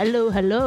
Halo, halo,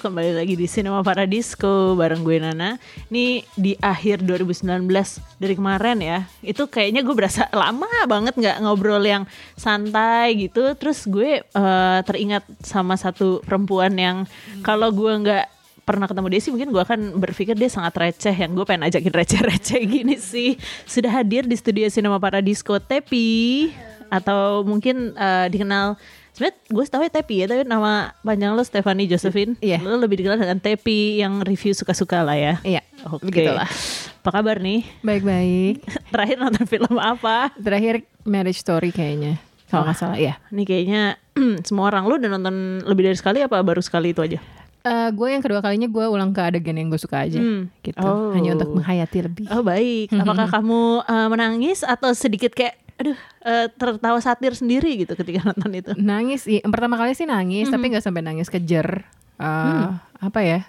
kembali lagi di Cinema Paradisco bareng gue Nana. Ini di akhir 2019 dari kemarin ya. Itu kayaknya gue berasa lama banget nggak ngobrol yang santai gitu. Terus gue eh, teringat sama satu perempuan yang kalau gue nggak pernah ketemu Desi mungkin gue akan berpikir dia sangat receh yang gue pengen ajakin receh-receh gini sih sudah hadir di studio Cinema Paradisco Tepi atau mungkin eh, dikenal sebenarnya gue tahu ya Tepi ya tapi nama panjang lo Stephanie Josephine Iya. lo lebih dikenal dengan Tepi yang review suka-suka lah ya Iya, oke begitulah. apa kabar nih Baik-baik. terakhir nonton film apa Terakhir Marriage Story kayaknya. Kalau nggak salah, ya. Nih kayaknya semua orang lu udah nonton lebih dari sekali apa baru sekali itu aja? Eh, gue yang kedua kalinya gue ulang ke adegan yang gue suka aja. Hmm. Gitu. Oh. Hanya untuk menghayati lebih. Oh baik. Apakah kamu uh, menangis atau sedikit kayak aduh uh, tertawa satir sendiri gitu ketika nonton itu? Nangis, iya. Yang pertama kali sih nangis, tapi nggak sampai nangis kejer. Eh, Apa ya?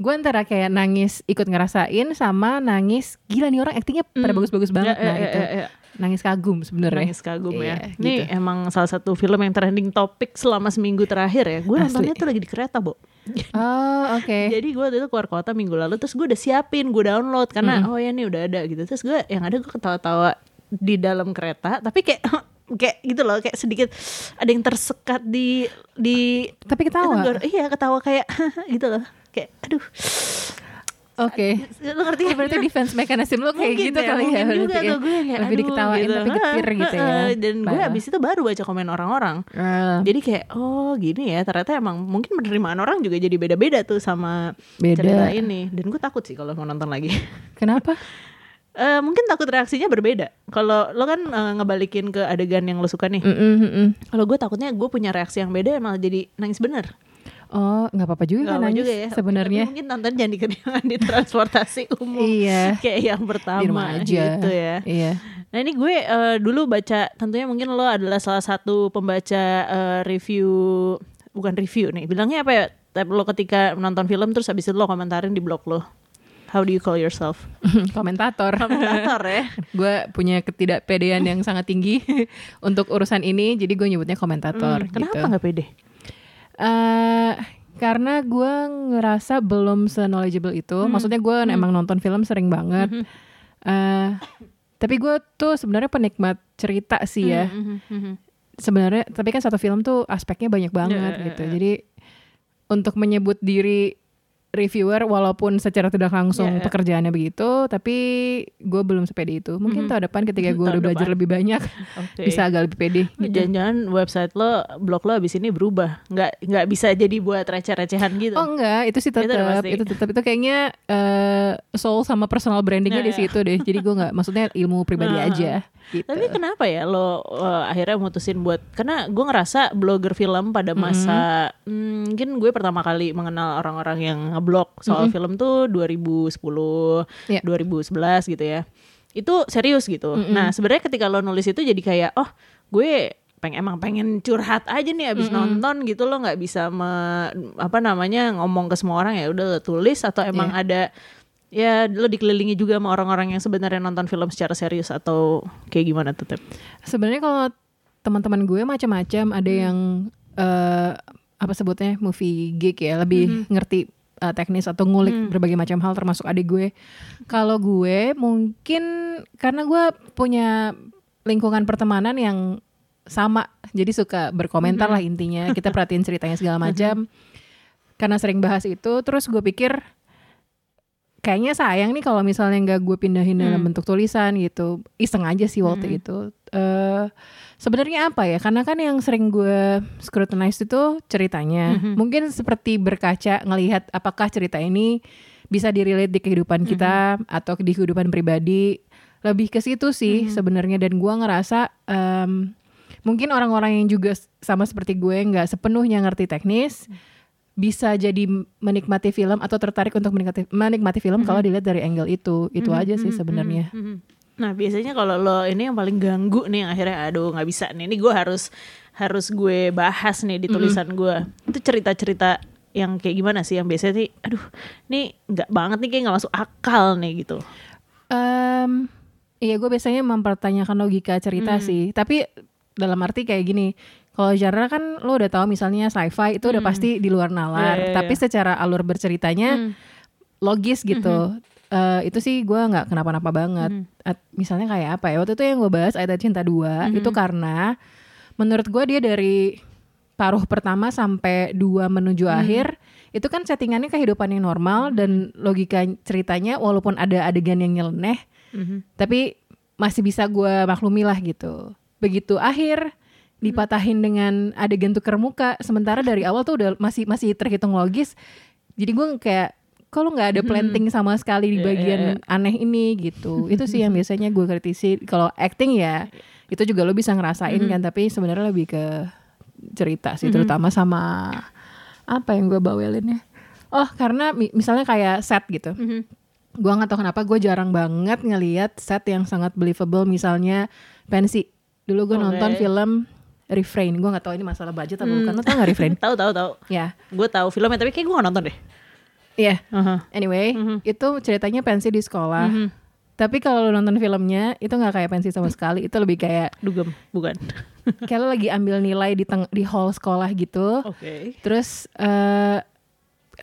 Gue antara kayak nangis ikut ngerasain sama nangis gila nih orang aktingnya pada bagus-bagus banget. Ya, ya, nah ya, itu ya, ya. nangis kagum sebenarnya. Nangis kagum ya. Ini gitu. emang salah satu film yang trending topik selama seminggu terakhir ya. Gue nontonnya tuh lagi di kereta, Bo. Oh oke. Jadi gue waktu itu keluar kota minggu lalu terus gue udah siapin, gue download karena oh ya nih udah ada gitu. Terus gue yang ada gue ketawa-tawa di dalam kereta, tapi kayak kayak gitu loh, kayak sedikit ada yang tersekat di di Tapi ketawa. Tenggor- Iya ketawa kayak gitu loh. Kayak aduh. Oke. Lu ngerti Oh, gak? berarti defense mechanism lo kayak Mungkin gitu ya, kali ya. mungkin juga ya. tuh gue kayak Lebih diketawain gitu. tapi getir gitu ya. Dan gue Parah. abis itu baru baca komen orang-orang. Eh, Jadi kayak oh gini ya ternyata emang mungkin penerimaan orang juga jadi beda-beda tuh sama Beda. cerita ini. Dan gue takut sih kalau mau nonton lagi. Kenapa? Eh mungkin takut reaksinya berbeda. Kalau lo kan eh, ngebalikin ke adegan yang lo suka nih. Mm-mm, mm-mm. Kalau gue takutnya gue punya reaksi yang beda malah jadi nangis bener. Oh, nggak apa-apa juga Nggak kan apa nangis juga ya. sebenarnya. Mungkin nonton jangan di, jangan di transportasi umum. Iya. Kayak yang Di rumah pertama aja. gitu ya. Iya. Nah ini gue eh, dulu baca tentunya mungkin lo adalah salah satu pembaca eh, review bukan review nih bilangnya apa ya tapi lo ketika menonton film terus habis itu lo komentarin di blog lo how do you call yourself Komentator. komentator ya gue punya ketidakpedean yang sangat tinggi untuk urusan ini, jadi gue nyebutnya komentator. Hmm, kenapa gitu. nggak pede Eh, karena gue ngerasa belum se-knowledgeable itu. Hmm. Maksudnya gue emang nonton film sering banget. Eh, tapi gue tuh sebenarnya penikmat cerita sih ya. Mhm, mhm. Sebenarnya, tapi kan satu film tuh aspeknya banyak banget ya, gitu. ya. Jadi untuk menyebut diri reviewer walaupun secara tidak langsung Ya, ya. pekerjaannya begitu, tapi gue belum sepede itu. Mungkin tahun depan ketika gue udah belajar depan. lebih banyak Oke. bisa agak lebih pede. Lu Jangan-jangan website lo, blog lo abis ini berubah, nggak nggak bisa jadi buat receh-recehan gitu. Oh enggak, itu sih Itu tetap pasti. itu tetap itu kayaknya eh, soul sama personal brandingnya Ya, di ya. situ deh. Jadi gue nggak, maksudnya ilmu pribadi Nah. aja. Gitu. Tapi kenapa ya lo uh, akhirnya mutusin buat karena gue ngerasa blogger film pada masa hmm, mungkin gue pertama kali mengenal orang-orang yang ngeblog soal film tuh 2010, Iya. 2011 gitu ya. Itu serius gitu. Nah, sebenarnya ketika lo nulis itu jadi kayak oh, gue pengen emang pengen curhat aja nih abis nonton gitu lo nggak bisa me- apa namanya ngomong ke semua orang ya udah tulis atau emang ada ya lo dikelilingi juga sama orang-orang yang sebenarnya nonton film secara serius atau kayak gimana tuh Tep? Sebenarnya kalau teman-teman gue macam-macam, ada Hmm. yang eh, apa sebutnya movie geek ya, lebih Hmm. ngerti eh, teknis atau ngulik berbagai macam hal termasuk adik gue. Kalau gue mungkin karena gue punya lingkungan pertemanan yang sama, jadi suka berkomentar Hmm. lah intinya. Kita perhatiin ceritanya segala macam. Karena sering bahas itu, terus gue pikir kayaknya sayang nih kalau misalnya nggak gue pindahin dalam Hmm. bentuk tulisan gitu. Iseng aja sih waktu itu. Eh sebenarnya apa ya? Karena kan yang sering gue scrutinize itu ceritanya. Mungkin seperti berkaca ngelihat apakah cerita ini bisa direlate di kehidupan kita atau di kehidupan pribadi. Lebih ke situ sih sebenarnya dan gue ngerasa em, mungkin orang-orang yang juga sama seperti gue nggak sepenuhnya ngerti teknis bisa jadi menikmati film atau tertarik untuk menikmati menikmati film kalau dilihat dari angle itu itu aja sih sebenarnya Mhm. Nah biasanya kalau lo ini yang paling ganggu nih yang akhirnya aduh nggak bisa nih. Ini gue harus harus gue bahas nih di tulisan gue itu cerita-cerita yang kayak gimana sih? Yang biasanya nih aduh nih nggak banget nih kayak nggak masuk akal nih gitu. Em, iya gue biasanya mempertanyakan logika cerita sih. Tapi dalam arti kayak gini Kalau genre kan lo udah tahu misalnya sci-fi itu udah pasti di luar nalar, Iya, iya, tapi iya. secara alur berceritanya Hmm. logis gitu. Eh, itu sih gue nggak kenapa-napa banget. Hmm. At- misalnya kayak apa ya? Waktu itu yang gue bahas Ayat Cinta 2 itu karena menurut gue dia dari paruh pertama sampai dua menuju akhir itu kan settingannya kehidupan yang normal dan logika ceritanya walaupun ada adegan yang nyeleneh Mhm. tapi masih bisa gue maklumi lah gitu. Begitu akhir dipatahin dengan adegan tuker muka, sementara dari awal tuh udah masih masih terhitung logis. Jadi gue kayak kalau nggak ada planting sama sekali di Iya, bagian iya, aneh ini gitu. Itu sih yang biasanya gue kritisi. Kalau acting ya itu juga lo bisa ngerasain kan, tapi sebenarnya lebih ke cerita sih, terutama sama apa yang gue bawelin ya. Oh karena mi- misalnya kayak set gitu Mhm. gue nggak tahu kenapa gue jarang banget ngelihat set yang sangat believable misalnya pensi dulu gue Oke. nonton film refrain gue nggak tahu ini masalah budget atau bukan lo tau nggak refrain Tahu tahu tahu. ya Gue tahu filmnya tapi kayak gue gak nonton deh. Iya Aha. anyway itu ceritanya pensi di sekolah Mhm. tapi kalau lo nonton filmnya itu nggak kayak pensi sama sekali itu lebih kayak Dugem, bukan. kayak lagi ambil nilai di teng- di hall sekolah gitu Oke. terus eh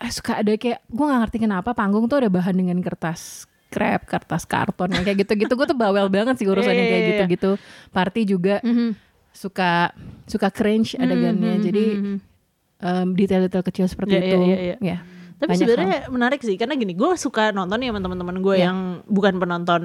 suka ada kayak gue nggak ngerti kenapa panggung tuh ada bahan dengan kertas krep, kertas karton yang kayak gitu-gitu gue tuh bawel banget sih urusan yang Iya, kayak iya, iya. gitu-gitu. Party juga Mhm. suka suka cringe adegannya. Mhm, Jadi mhm. em, detail-detail kecil seperti iya, itu. iya, iya. Ya. Tapi banyak sebenarnya menarik sih karena gini, gue suka nonton ya sama teman-teman gue Iya. yang bukan penonton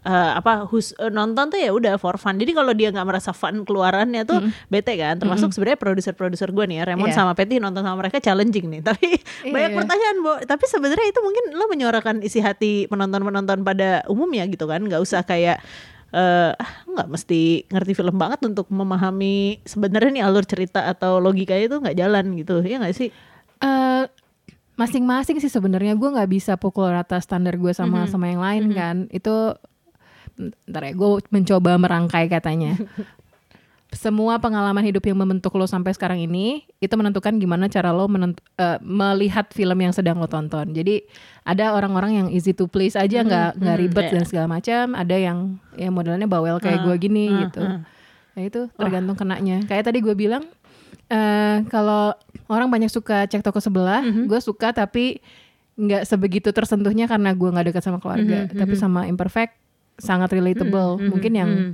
eh, apa hus eh, nonton tuh ya udah for fun. Jadi kalau dia nggak merasa fun keluarannya tuh bete kan. Termasuk sebenarnya produser-produser gue nih ya, Raymond Iya. sama Patty nonton sama mereka challenging nih. Tapi Iya. banyak pertanyaan, Bo. Tapi sebenarnya itu mungkin lo menyuarakan isi hati penonton-penonton pada umumnya gitu kan. nggak usah kayak eh ah, nggak mesti ngerti film banget untuk memahami sebenarnya nih alur cerita atau logikanya itu nggak jalan gitu ya nggak sih Eh, masing-masing sih sebenarnya gue nggak bisa pukul rata standar gue sama Mhm. sama yang lain kan. Itu ntar ya gue mencoba merangkai katanya. Semua pengalaman hidup yang membentuk lo sampai sekarang ini itu menentukan gimana cara lo menent- eh, melihat film yang sedang lo tonton. Jadi ada orang-orang yang easy to please aja nggak nggak mhm, ribet iya. dan segala macam. Ada yang ya modelnya bawel kayak Ah, gue gini ah, gitu. ah. Ya itu tergantung kenanya. Kayak tadi gue bilang eh kalau orang banyak suka cek toko sebelah, Mhm. gue suka tapi nggak sebegitu tersentuhnya karena gue nggak dekat sama keluarga. Mhm, Tapi sama imperfect sangat relatable. Mhm, Mungkin yang mhm.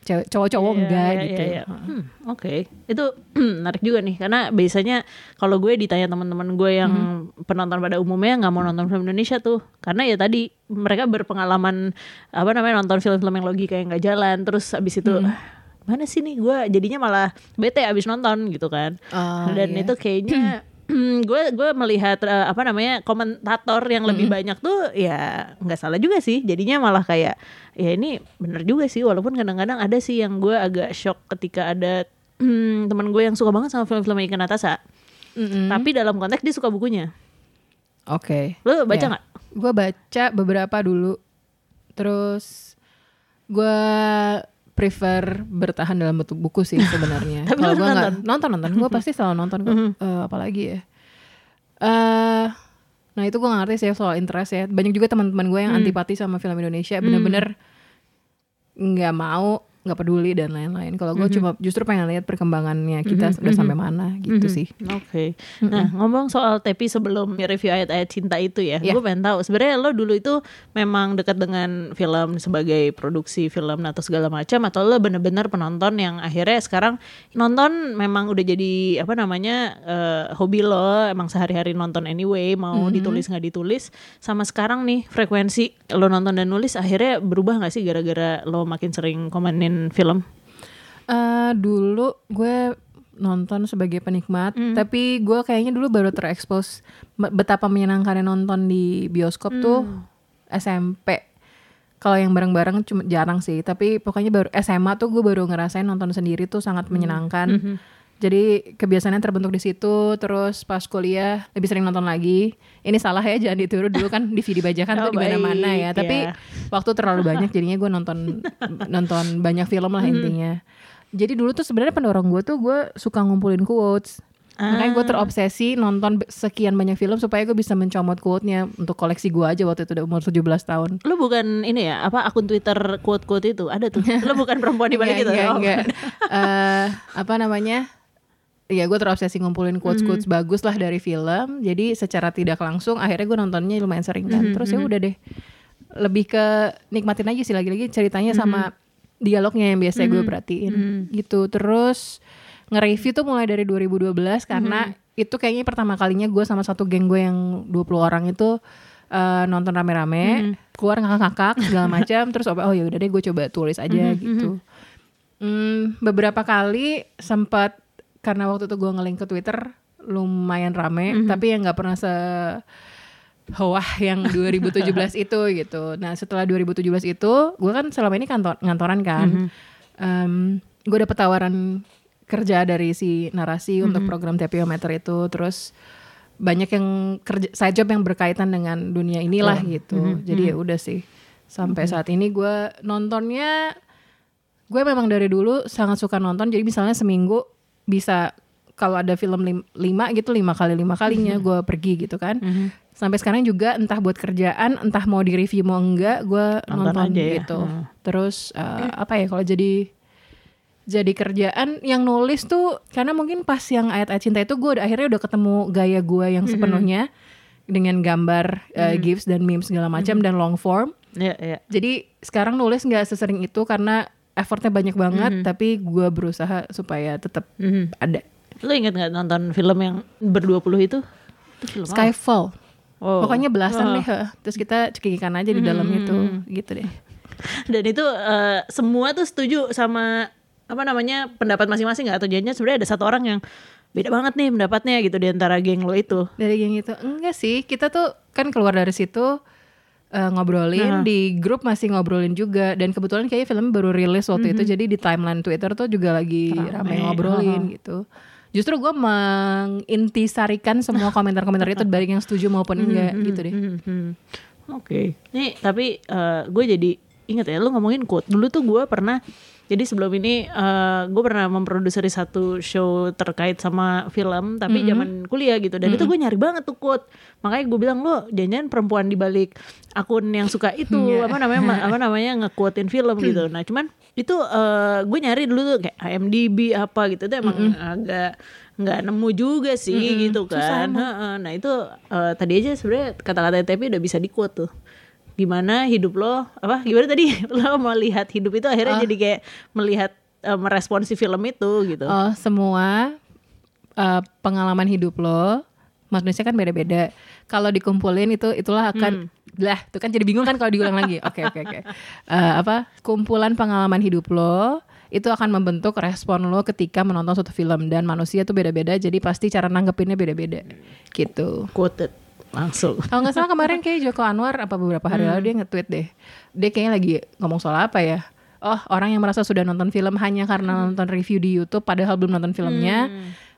cewek- cowok-cowok Iya, enggak iya, gitu. iya, iya. Hmm, Oke, itu menarik juga nih karena biasanya kalau gue ditanya teman-teman gue yang Mhm. penonton pada umumnya nggak mau nonton film Indonesia tuh karena ya tadi mereka berpengalaman apa namanya nonton film-film yang logika yang nggak jalan terus abis itu Mhm. "Ah, mana sih nih gue jadinya malah bete abis nonton gitu kan Oh, dan iya. itu kayaknya gue gue melihat eh, apa namanya komentator yang lebih banyak tuh ya nggak salah juga sih jadinya malah kayak ya ini bener juga sih walaupun kadang-kadang ada sih yang gue agak shock ketika ada hmm, teman gue yang suka banget sama film-film Ika Natasha Mm-mm. tapi dalam konteks dia suka bukunya Oke. lo baca Ya. nggak Gue baca beberapa dulu. Terus gue prefer bertahan dalam bentuk buku sih sebenarnya. Kalau gue nggak nonton? nonton nonton, gue pasti selalu nonton kok. Mhm. Eh, apalagi ya. eh nah itu gue ngerti sih soal interest ya. Banyak juga teman-teman gue yang Hmm. antipati sama film Indonesia, bener-bener nggak mau, nggak peduli dan lain-lain. Kalau gue cuma justru pengen lihat perkembangannya kita Mhm, udah mhm. sampai mana gitu Mhm. sih. Oke. Nah, ngomong soal Tepi sebelum review ayat-ayat cinta itu ya, Iya. gue pengen tahu sebenarnya lo dulu itu memang dekat dengan film sebagai produksi film atau segala macam atau lo bener-bener penonton yang akhirnya sekarang nonton memang udah jadi apa namanya eh, hobi lo, emang sehari-hari nonton anyway, mau ditulis nggak ditulis, sama sekarang nih frekuensi lo nonton dan nulis akhirnya berubah nggak sih gara-gara lo makin sering komenin film? Eh dulu gue nonton sebagai penikmat, Hmm. tapi gue kayaknya dulu baru terekspos betapa menyenangkannya nonton di bioskop tuh Hmm. SMP. Kalau yang bareng-bareng cuma jarang sih, tapi pokoknya baru SMA tuh gue baru ngerasain nonton sendiri tuh sangat Hmm. Jadi kebiasaannya terbentuk di situ, terus pas kuliah lebih sering nonton lagi. Ini salah ya, jangan ditiru dulu kan DVD bajakan Oh, tuh di mana-mana ya. Tapi ya. waktu terlalu banyak jadinya gue nonton nonton banyak film lah intinya. Jadi dulu tuh sebenarnya pendorong gue tuh gue suka ngumpulin quotes. Makanya gue terobsesi nonton sekian banyak film supaya gue bisa mencomot quote-nya untuk koleksi gue aja waktu itu udah umur 17 tahun. Lu bukan ini ya, apa akun Twitter quote-quote itu? Ada tuh. Lu bukan perempuan di balik itu. Enggak, Oh, enggak. Eh, apa namanya? Ya gue terobsesi ngumpulin quotes-quotes Mhm. bagus lah dari film. Jadi secara tidak langsung akhirnya gue nontonnya lumayan sering kan. Terus ya udah deh. Lebih ke nikmatin aja sih lagi-lagi ceritanya Mhm. sama dialognya yang biasa gue perhatiin gitu. Terus nge-review tuh mulai dari 2012 karena Mhm. itu kayaknya pertama kalinya gue sama satu geng gue yang 20 orang itu eh, nonton rame-rame, keluar ngakak-ngakak segala macam, terus oh ya udah deh gue coba tulis aja gitu. Hmm, beberapa kali sempat karena waktu itu gue ngelink ke Twitter lumayan rame, tapi yang nggak pernah se wah yang 2017 itu gitu. Nah setelah 2017 itu, gue kan selama ini kantor ngantoran kan, gue dapet tawaran kerja dari si narasi untuk program tapiometer itu, terus banyak yang kerja side job yang berkaitan dengan dunia inilah gitu. Jadi ya udah sih sampai saat ini gue nontonnya gue memang dari dulu sangat suka nonton. Jadi misalnya seminggu bisa kalau ada film lim- lima gitu lima kali lima kalinya gue pergi gitu kan. Sampai sekarang juga entah buat kerjaan entah mau di review mau enggak gue Nonton nonton, aja ya. gitu. Hmm. terus eh, apa ya kalau jadi jadi kerjaan yang nulis tuh karena mungkin pas yang ayat-ayat cinta itu gue akhirnya udah ketemu gaya gue yang sepenuhnya dengan gambar eh, gifs dan memes segala macam dan long form. Iya, iya. jadi sekarang nulis nggak sesering itu karena effortnya banyak banget, Mhm. tapi gue berusaha supaya tetap Mhm. ada. Lu inget gak nonton film yang berdua puluh itu? Itu film? Skyfall, Oh. pokoknya belasan Oh. deh. Terus kita cekikikan aja di dalam itu, gitu deh. Dan itu eh, semua tuh setuju sama apa namanya pendapat masing-masing nggak atau jadinya sebenarnya ada satu orang yang beda banget nih pendapatnya gitu di antara geng lo itu. Dari yang itu enggak sih, kita tuh kan keluar dari situ eh, ngobrolin di grup masih ngobrolin juga dan kebetulan kayaknya film baru rilis waktu itu jadi di timeline Twitter tuh juga lagi rame, ngobrolin gitu. Justru gue mengintisarikan semua komentar-komentar itu baik yang setuju maupun enggak gitu deh. Hmm, hmm. Oke. Nih tapi gue jadi inget ya lu ngomongin quote. Dulu tuh gue pernah jadi sebelum ini gue pernah memproduksi satu show terkait sama film tapi zaman kuliah gitu dan itu gue nyari banget tuh quote. Makanya gue bilang lo jangan perempuan di balik akun yang suka itu apa namanya ma- apa namanya nge-quotein film gitu. Nah, cuman itu gue nyari dulu tuh kayak IMDb apa gitu itu emang agak nggak nemu juga sih gitu kan. Nah itu eh, tadi aja sebenarnya kata-kata TP udah bisa di quote tuh. Gimana hidup lo apa gimana tadi lo melihat hidup itu akhirnya jadi kayak melihat eh, merespon si film itu gitu. Oh, semua uh, pengalaman hidup lo manusia kan beda-beda. Kalau dikumpulin itu itulah akan lah, itu kan jadi bingung kan kalau diulang lagi. Oke, oke, oke. Eh, apa? Kumpulan pengalaman hidup lo itu akan membentuk respon lo ketika menonton suatu film dan manusia tuh beda-beda jadi pasti cara nanggepinnya beda-beda gitu. Quoted langsung. Kalau nggak salah kemarin kayak Joko Anwar apa beberapa hari lalu dia nge-tweet deh. Dia kayaknya lagi ngomong soal apa ya? Oh, orang yang merasa sudah nonton film hanya karena nonton review di YouTube padahal belum nonton filmnya.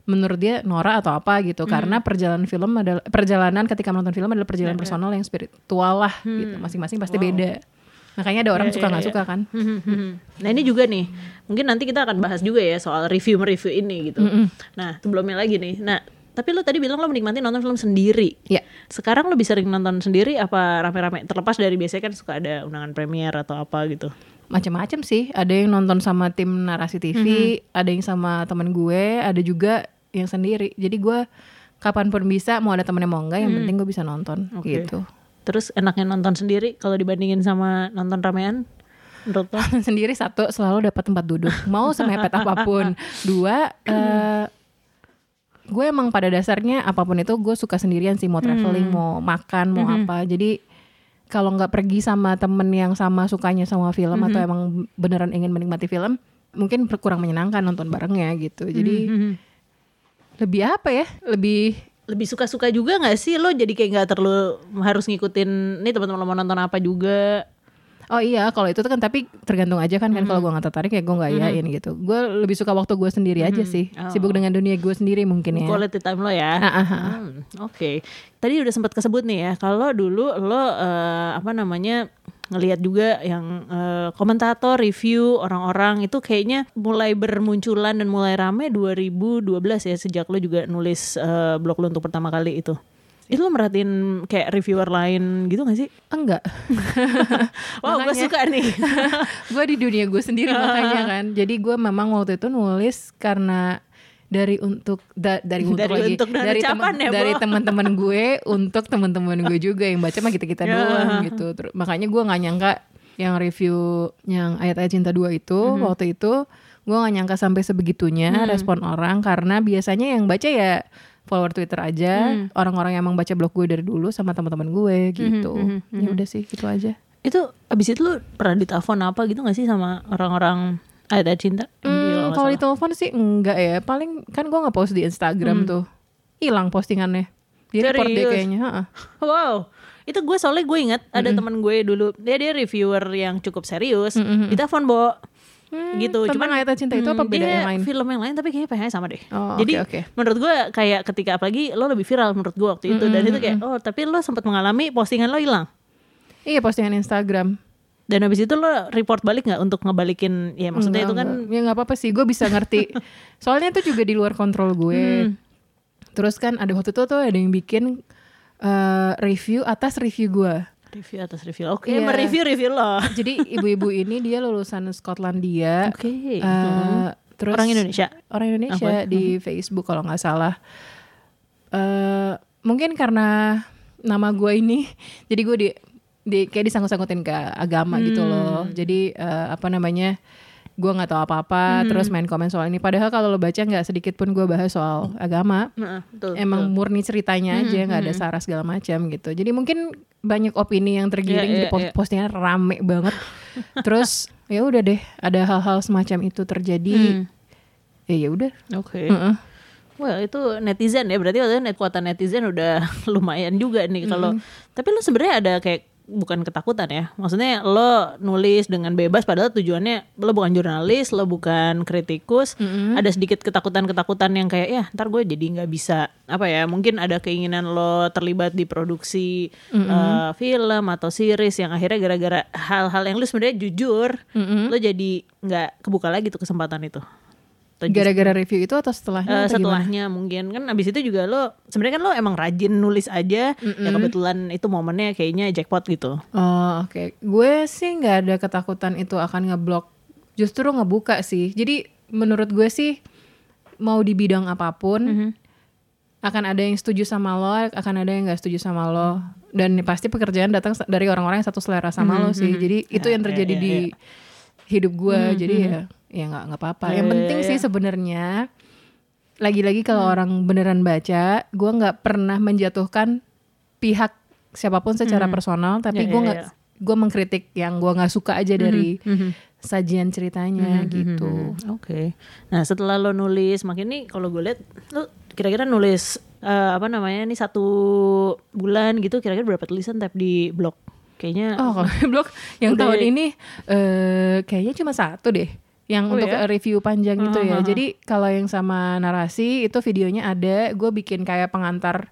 Menurut dia Nora atau apa gitu karena perjalanan film adalah perjalanan ketika menonton film adalah perjalanan personal yang spiritual lah gitu. Masing-masing pasti beda. Makanya ada orang suka nggak suka kan. Nah ini juga nih, mungkin nanti kita akan bahas juga ya soal review-review ini gitu. Nah sebelumnya lagi nih, nah tapi lo tadi bilang lo menikmati nonton film sendiri. Ya. Sekarang lo bisa sering nonton sendiri apa rame-rame? Terlepas dari biasanya kan suka ada undangan premier atau apa gitu. macam-macam sih ada yang nonton sama tim narasi TV ada yang sama temen gue ada juga yang sendiri jadi gue kapan pun bisa mau ada temennya mau enggak yang penting gue bisa nonton Oke. gitu Terus enaknya nonton sendiri kalau dibandingin sama nonton ramean? Menurut lo? sendiri satu selalu dapat tempat duduk mau semepet apa pun dua eh, gue emang pada dasarnya apa pun itu gue suka sendirian sih mau traveling mau makan mau apa. Jadi kalau nggak pergi sama temen yang sama sukanya sama film atau emang beneran ingin menikmati film mungkin kurang menyenangkan nonton barengnya gitu. Jadi lebih apa ya? Lebih Lebih suka-suka juga gak sih? Lo jadi kayak nggak terlalu harus ngikutin nih teman-teman lo mau nonton apa juga? Oh iya, kalau itu tuh kan tapi tergantung aja kan kan kalau gue nggak tertarik ya gue nggak iyain gitu. Gue lebih suka waktu gue sendiri aja sih, sibuk dengan dunia gue sendiri mungkin ya. Quality time lo ya. Ah, ah, ah. Hmm, Oke, tadi udah sempat kesebut nih ya. Kalau dulu lo eh, apa namanya ngelihat juga yang eh, komentator review orang-orang itu kayaknya mulai bermunculan dan mulai rame 2012 ya sejak lo juga nulis eh, blog lo untuk pertama kali itu. Itu lo merhatiin kayak reviewer lain gitu gak sih? Enggak. Wow, gue suka nih. gue di dunia gue sendiri makanya kan. Jadi gue memang waktu itu nulis karena dari untuk da- dari untuk Dari lagi untuk dari temen- ya, dari teman-teman gue untuk teman-teman gue juga yang baca mah kita kita Ya. doang gitu. Terus makanya gue nggak nyangka yang review yang ayat-ayat cinta dua itu Mhm. waktu itu gue nggak nyangka sampai sebegitunya Hmm. respon orang karena biasanya yang baca ya follower Twitter aja Hmm. orang-orang yang emang baca blog gue dari dulu sama teman-teman gue gitu. mhm, Ya udah sih gitu aja. itu abis itu lo pernah ditelepon apa gitu gak sih sama orang-orang ada cinta? Hmm, kalau salah. di telepon sih enggak ya. Paling kan gue nggak post di Instagram tuh. Hilang postingannya. Di report deh Serius? kayaknya. heeh. Wow, itu gue soalnya gue inget ada teman gue dulu dia dia reviewer yang cukup serius, ditelepon bo, Hmm, gitu. Cuman ayat cinta itu apa hmm, beda yang lain? Film yang lain tapi kayaknya pengennya sama deh. Oh, Jadi oke, oke. menurut gue kayak ketika apalagi lo lebih viral menurut gue waktu itu dan itu kayak oh tapi lo sempat mengalami postingan lo hilang. Iya postingan Instagram. Dan habis itu lo report balik nggak untuk ngebalikin ya maksudnya itu Enggak, kan enggak. ya nggak apa-apa sih. Gue bisa ngerti. Soalnya itu juga di luar kontrol gue. Hmm. Terus kan ada waktu itu tuh ada yang bikin eh, review atas review gue. Review atas review. Oke, Iya. mereview review lo. Jadi ibu-ibu ini dia lulusan Skotlandia. Oke. Eh, terus Orang Indonesia. orang Indonesia Apa? di Facebook kalau nggak salah. eh mungkin karena nama gue ini, jadi gue di, di kayak disangkut-sangkutin ke agama gitu loh. Jadi eh, apa namanya? Gue nggak tahu apa-apa, terus main komen soal ini. Padahal kalau lo baca nggak sedikit pun gue bahas soal agama. Nah, betul. Emang murni ceritanya aja, nggak ada sara segala macam gitu. Jadi mungkin banyak opini yang tergiring Iya, di iya, post iya. postingan rame banget. Terus ya udah deh, ada hal-hal semacam itu terjadi. Hmm. Ya ya udah. Oke. Heeh. Well itu netizen ya berarti waktu net kuatan netizen udah lumayan juga nih kalau tapi lo sebenarnya ada kayak bukan ketakutan ya. Maksudnya lo nulis dengan bebas padahal tujuannya lo bukan jurnalis lo bukan kritikus. Ada sedikit ketakutan-ketakutan yang kayak ya ntar gue jadi nggak bisa apa ya mungkin ada keinginan lo terlibat di produksi eh, film atau series yang akhirnya gara-gara hal-hal yang lo sebenarnya jujur lo jadi nggak kebuka lagi tuh kesempatan itu Atau Gara-gara review itu atau setelahnya? Eh, atau gimana? setelahnya mungkin kan abis itu juga lo sebenarnya kan lo emang rajin nulis aja ya kebetulan itu momennya kayaknya jackpot gitu Oh oke, gue sih nggak ada ketakutan itu akan ngeblok, justru ngebuka sih. Jadi menurut gue sih mau di bidang apa pun akan ada yang setuju sama lo, akan ada yang nggak setuju sama lo, dan pasti pekerjaan datang dari orang-orang yang satu selera sama lo sih. Jadi itu yang terjadi ya, di hidup gue. Jadi ya ya nggak nggak apa-apa. Yang penting sih sebenarnya lagi-lagi kalau orang beneran baca, gue nggak pernah menjatuhkan pihak siapa pun secara personal, tapi Ya, gue ya, nggak ya. gue mengkritik yang gue nggak suka aja dari sajian ceritanya gitu. oke. Nah setelah lo nulis makin nih kalau gue lihat lo kira-kira nulis eh, apa namanya nih satu bulan gitu kira-kira berapa tulisan tab di blog? Kayaknya Oh kalau blog yang Udah tahun ini eh kayaknya cuma satu deh yang Oh untuk ya? review panjang itu ya. Hahaha. Jadi kalau yang sama narasi itu videonya ada, gue bikin kayak pengantar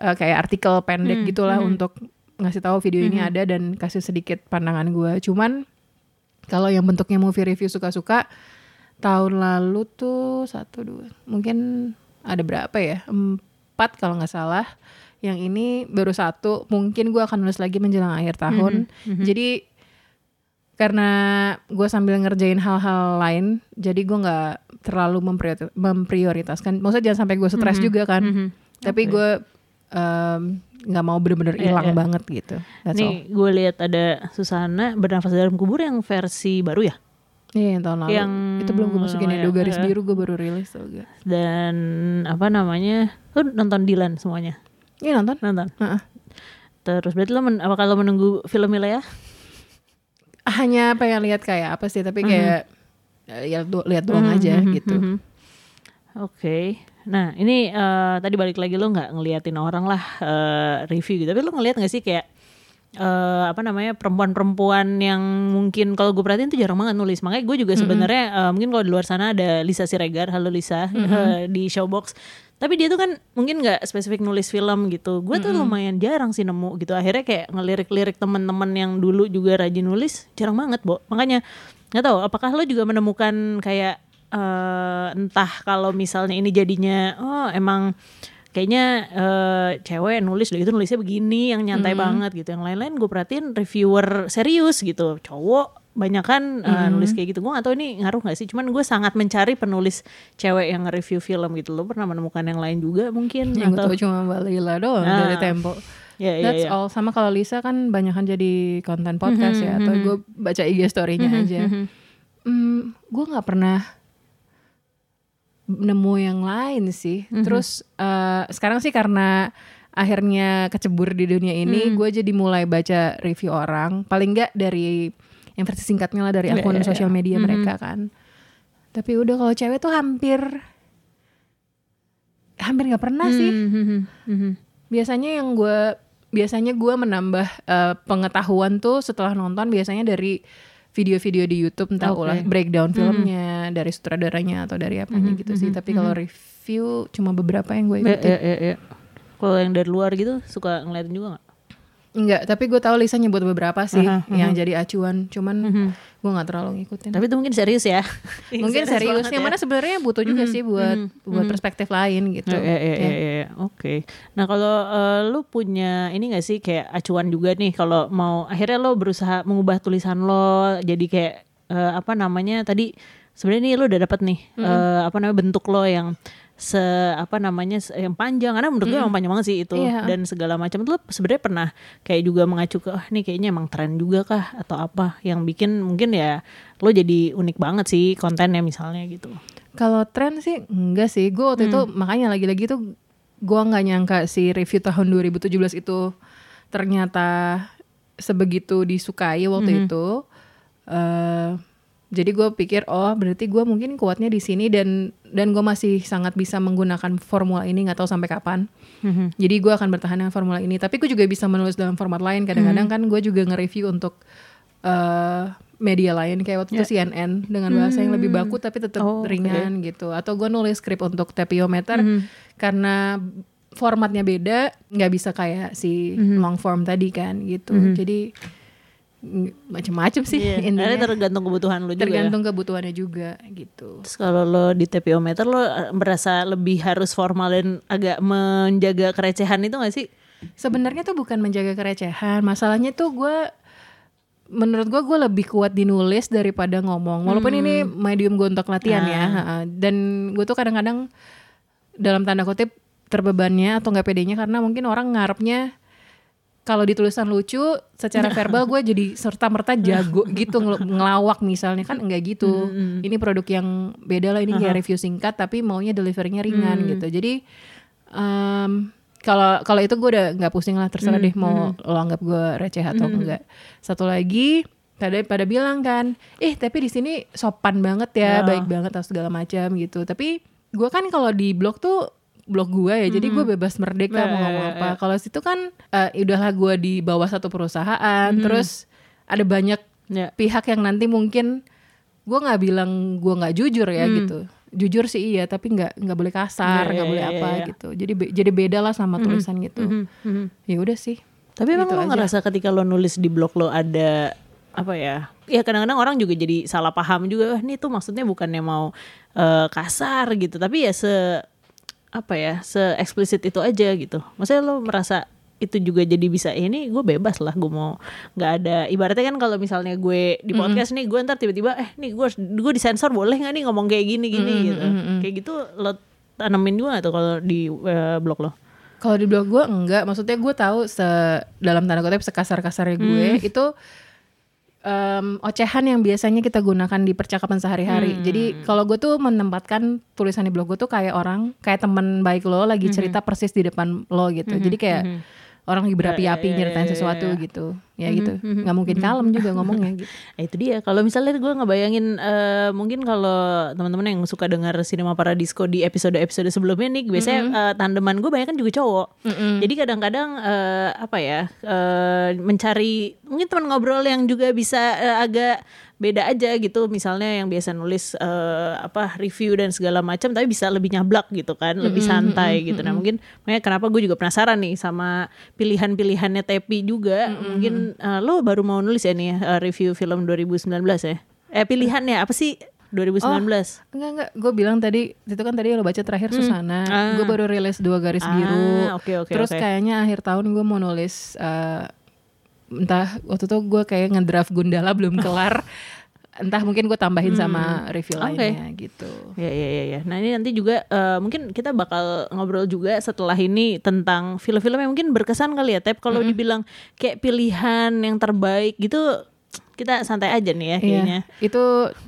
eh, kayak artikel pendek Hmm, gitulah untuk ngasih tahu video ini ada dan kasih sedikit pandangan gue. Cuman kalau yang bentuknya movie review suka-suka tahun lalu tuh satu dua mungkin ada berapa ya empat kalau nggak salah yang ini baru satu mungkin gue akan nulis lagi menjelang akhir tahun jadi karena gue sambil ngerjain hal-hal lain jadi gue nggak terlalu mempriori- memprioritaskan. Maksudnya jangan sampai gue stres juga kan Mhm. tapi gue em, nggak mau bener-bener Iya, hilang iya. banget gitu. That's nih gue lihat ada Susana bernafas dalam kubur yang versi baru ya? Iya yang tahun lalu. Yang- itu belum gue masukin ya garis ya. biru gue baru rilis tuh dan apa namanya? Lo nonton Dilan semuanya? Iya nonton? nonton? Heeh. terus berarti lo men, apa kalau menunggu film ya Hanya pengen lihat kayak apa sih tapi kayak eh, ya do- lihat doang aja gitu. Mhm. Oke. Nah ini eh, tadi balik lagi lo nggak ngeliatin orang lah eh, review gitu, tapi lo ngeliat nggak sih kayak eh, apa namanya perempuan-perempuan yang mungkin kalau gue perhatiin tuh jarang banget nulis. Makanya gue juga sebenarnya eh, mungkin kalau di luar sana ada Lisa Siregar, halo Lisa eh, di Showbox. Tapi dia tuh kan mungkin nggak spesifik nulis film gitu. Gue tuh lumayan jarang sih nemu gitu. Akhirnya kayak ngelirik-lirik teman-teman yang dulu juga rajin nulis jarang banget bo. Makanya nggak tahu apakah lo juga menemukan kayak eh, entah kalau misalnya ini jadinya oh emang kayaknya eh, cewek nulis udah gitu nulisnya begini yang nyantai banget gitu. Yang lain-lain gue perhatiin reviewer serius gitu cowok banyak kan eh, nulis kayak gitu gue gak tahu ini ngaruh gak sih cuman gue sangat mencari penulis cewek yang nge-review film gitu lo pernah menemukan yang lain juga mungkin Yang gue atau tahu cuma Mbak Lila doang Ah. dari Tempo. ya ya That's ya all. Sama kalau Lisa kan banyak kan jadi konten podcast ya. Atau gue baca IG story-nya aja. Hmm, gue nggak pernah nemu yang lain sih. Terus eh, sekarang sih karena akhirnya kecebur di dunia ini, gue jadi mulai baca review orang. Paling nggak dari yang versi singkatnya lah dari Iya, akun iya, sosial iya. media mereka kan. Tapi udah kalau cewek tuh hampir hampir nggak pernah sih Hmm, hmm, hmm, hmm. biasanya yang gue biasanya gue menambah eh, pengetahuan tuh setelah nonton biasanya dari video-video di YouTube entah Oke. ulah breakdown filmnya dari sutradaranya atau dari apanya gitu sih tapi kalau review cuma beberapa yang gue Ya, ikutin ya, ya, ya. Kalau yang dari luar gitu suka ngeliatin juga gak? Enggak tapi gue tahu Lisa nyebut beberapa sih Aha, yang jadi acuan cuman gue nggak terlalu ngikutin Tapi itu mungkin serius ya. mungkin serius yang ya. mana sebenarnya butuh juga sih buat buat perspektif lain gitu Ya, ya, ya, Ya. ya, ya. Oke. Nah kalau eh, lu punya ini gak sih kayak acuan juga nih kalau mau akhirnya lo berusaha mengubah tulisan lo jadi kayak eh, apa namanya tadi sebenarnya nih lo udah dapet nih eh, apa namanya bentuk lo yang se apa namanya yang panjang karena menurut gue emang panjang banget sih itu Iya. dan segala macam tuh sebenarnya pernah kayak juga mengacu ke ah nih kayaknya emang tren juga kah atau apa yang bikin mungkin ya lo jadi unik banget sih kontennya misalnya gitu. Kalau tren sih enggak sih. Gue waktu itu makanya lagi-lagi tuh gue nggak nyangka si review tahun 2017 itu ternyata sebegitu disukai waktu itu. eh jadi gue pikir oh berarti gue mungkin kuatnya di sini dan dan gue masih sangat bisa menggunakan formula ini nggak tahu sampai kapan. Jadi gue akan bertahan dengan formula ini. Tapi gue juga bisa menulis dalam format lain. Kadang-kadang kan gue juga nge-review untuk eh media lain kayak waktu itu CNN dengan bahasa yang lebih baku tapi tetap Oh, ringan gitu. Atau gue nulis skrip untuk Tapiometer karena formatnya beda, nggak bisa kayak si long form tadi kan gitu. Jadi macem-macem sih intinya. akhirnya tergantung kebutuhan lo juga. ya. Tergantung kebutuhannya juga gitu. Terus kalau lo di TPOmeter lo eh, merasa lebih harus formal dan agak menjaga kerecehan itu gak sih? Sebenarnya tuh bukan menjaga kerecehan, masalahnya tuh gue menurut gue gue lebih kuat di nulis daripada ngomong. Walaupun ini medium gue untuk latihan ya, ha-ha. dan gue tuh kadang-kadang dalam tanda kutip terbebannya atau nggak pedenya karena mungkin orang ngarepnya kalau di tulisan lucu secara verbal gue jadi serta merta jago gitu ngel- ngelawak misalnya kan enggak gitu. Ini produk yang beda lah ini kayak review singkat tapi maunya deliverynya ringan gitu. Jadi em, kalau kalau itu gue udah nggak pusing lah terserah deh mau lo anggap gue receh atau enggak. Satu lagi pada pada bilang kan, eh tapi di sini sopan banget ya, baik banget atau segala macam gitu. Tapi gue kan kalau di blog tuh blog gue ya, jadi gue bebas merdeka mau ngomong apa. Kalau situ kan eh, udahlah gue di bawah satu perusahaan, terus ada banyak Ya. pihak yang nanti mungkin gue nggak bilang gue nggak jujur ya gitu jujur sih iya tapi nggak nggak boleh kasar Iya, nggak iya, boleh iya, apa iya. gitu jadi be- jadi beda lah sama tulisan gitu ya udah sih Tapi emang Gitu lo aja. ngerasa ketika lo nulis di blog lo ada apa ya? Ya kadang-kadang orang juga jadi salah paham juga. Wah, ini tuh maksudnya bukannya mau eh, kasar gitu, tapi ya se apa ya, se eksplisit itu aja gitu. Maksudnya lo merasa itu juga jadi bisa "Eh, ini gue bebas lah gue mau nggak ada. Ibaratnya kan kalau misalnya gue di podcast nih gue ntar tiba-tiba eh nih gue gue disensor boleh nggak nih ngomong kayak gini gini gitu. kayak gitu lo tanemin juga tuh kalau di eh, blog lo? Kalau di blog gue enggak. Maksudnya gue tahu se dalam tanda kutip sekasar kasarnya gue itu em, ocehan yang biasanya kita gunakan di percakapan sehari-hari. Jadi kalau gue tuh menempatkan tulisan di blog gue tuh kayak orang kayak teman baik lo lagi cerita persis di depan lo gitu. Jadi kayak orang lagi berapi-api nyeritain sesuatu gitu ya gitu. nggak mungkin kalem juga ngomongnya gitu. Nah, itu dia. Kalau misalnya gue ngebayangin eh, mungkin kalau teman-teman yang suka dengar Cinema Paradisco di episode-episode sebelumnya nih, biasanya eh, tandeman gue banyak kan juga cowok. Jadi kadang-kadang eh, apa ya eh, mencari mungkin teman ngobrol yang juga bisa eh, agak beda aja gitu. Misalnya yang biasa nulis eh, apa review dan segala macam tapi bisa lebih nyablak gitu kan lebih santai gitu. Nah mungkin makanya kenapa gue juga penasaran nih sama pilihan-pilihannya Tepi juga. Mungkin eh, lo baru mau nulis ya nih eh, review film 2019 ya? Eh pilihannya apa sih 2019 Enggak enggak, gue bilang tadi itu kan tadi lo baca terakhir Susana, Ah. gue baru rilis dua garis Ah, biru. oke, oke, Terus oke. kayaknya akhir tahun gue mau nulis eh, entah waktu itu gue kayak ngedraft Gundala belum kelar. entah mungkin gue tambahin sama review Hmm. Oke. lainnya gitu. Ya, ya, ya, ya. Nah ini nanti juga eh, mungkin kita bakal ngobrol juga setelah ini tentang film-film yang mungkin berkesan kali ya. Tep kalau dibilang kayak pilihan yang terbaik gitu, kita santai aja nih ya kayaknya. Iya, itu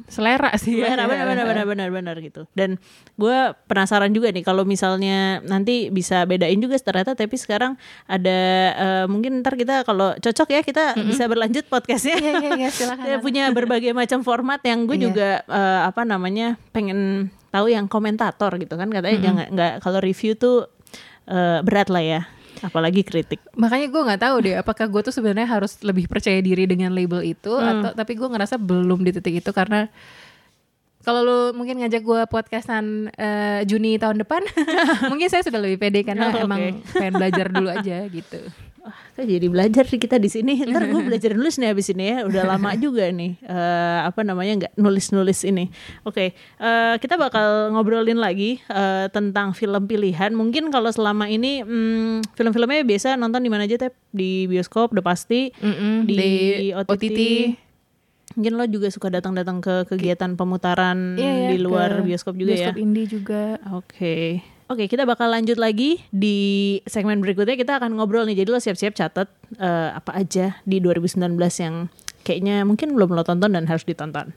selera sih ya. Benar, benar, benar, benar, benar, benar gitu. Dan gue penasaran juga nih kalau misalnya nanti bisa bedain juga ternyata tapi sekarang ada eh, mungkin ntar kita kalau cocok ya kita bisa berlanjut podcastnya. Iya iya iya silakan. Dia punya berbagai macam format yang gue Iya. juga eh, apa namanya pengen tahu yang komentator gitu kan katanya jangan nggak kalau review tuh eh, berat lah ya apalagi kritik. Makanya gue nggak tahu deh apakah gue tuh sebenarnya harus lebih percaya diri dengan label itu Hmm. atau tapi gue ngerasa belum di titik itu karena kalau lu mungkin ngajak gue podcastan eh, Juni tahun depan mungkin saya sudah lebih pede karena Oh, oke. emang pengen belajar dulu aja gitu. Kok jadi belajar sih kita di sini. Ntar gue belajar nulis nih abis ini ya. Udah lama juga nih. eh, apa namanya nggak nulis-nulis ini. Oke, eh, kita bakal ngobrolin lagi eh, tentang film pilihan. Mungkin kalau selama ini hmm, film-filmnya biasa nonton di mana aja tep? Di bioskop, udah pasti. Mm-mm, Di, di OTT. OTT. Mungkin lo juga suka datang-datang ke kegiatan pemutaran Iya, di luar ke bioskop juga bioskop ya. indie juga. Oke. Oke, kita bakal lanjut lagi di segmen berikutnya kita akan ngobrol nih. Jadi lo siap-siap catat eh, apa aja di 2019 yang kayaknya mungkin belum lo tonton dan harus ditonton.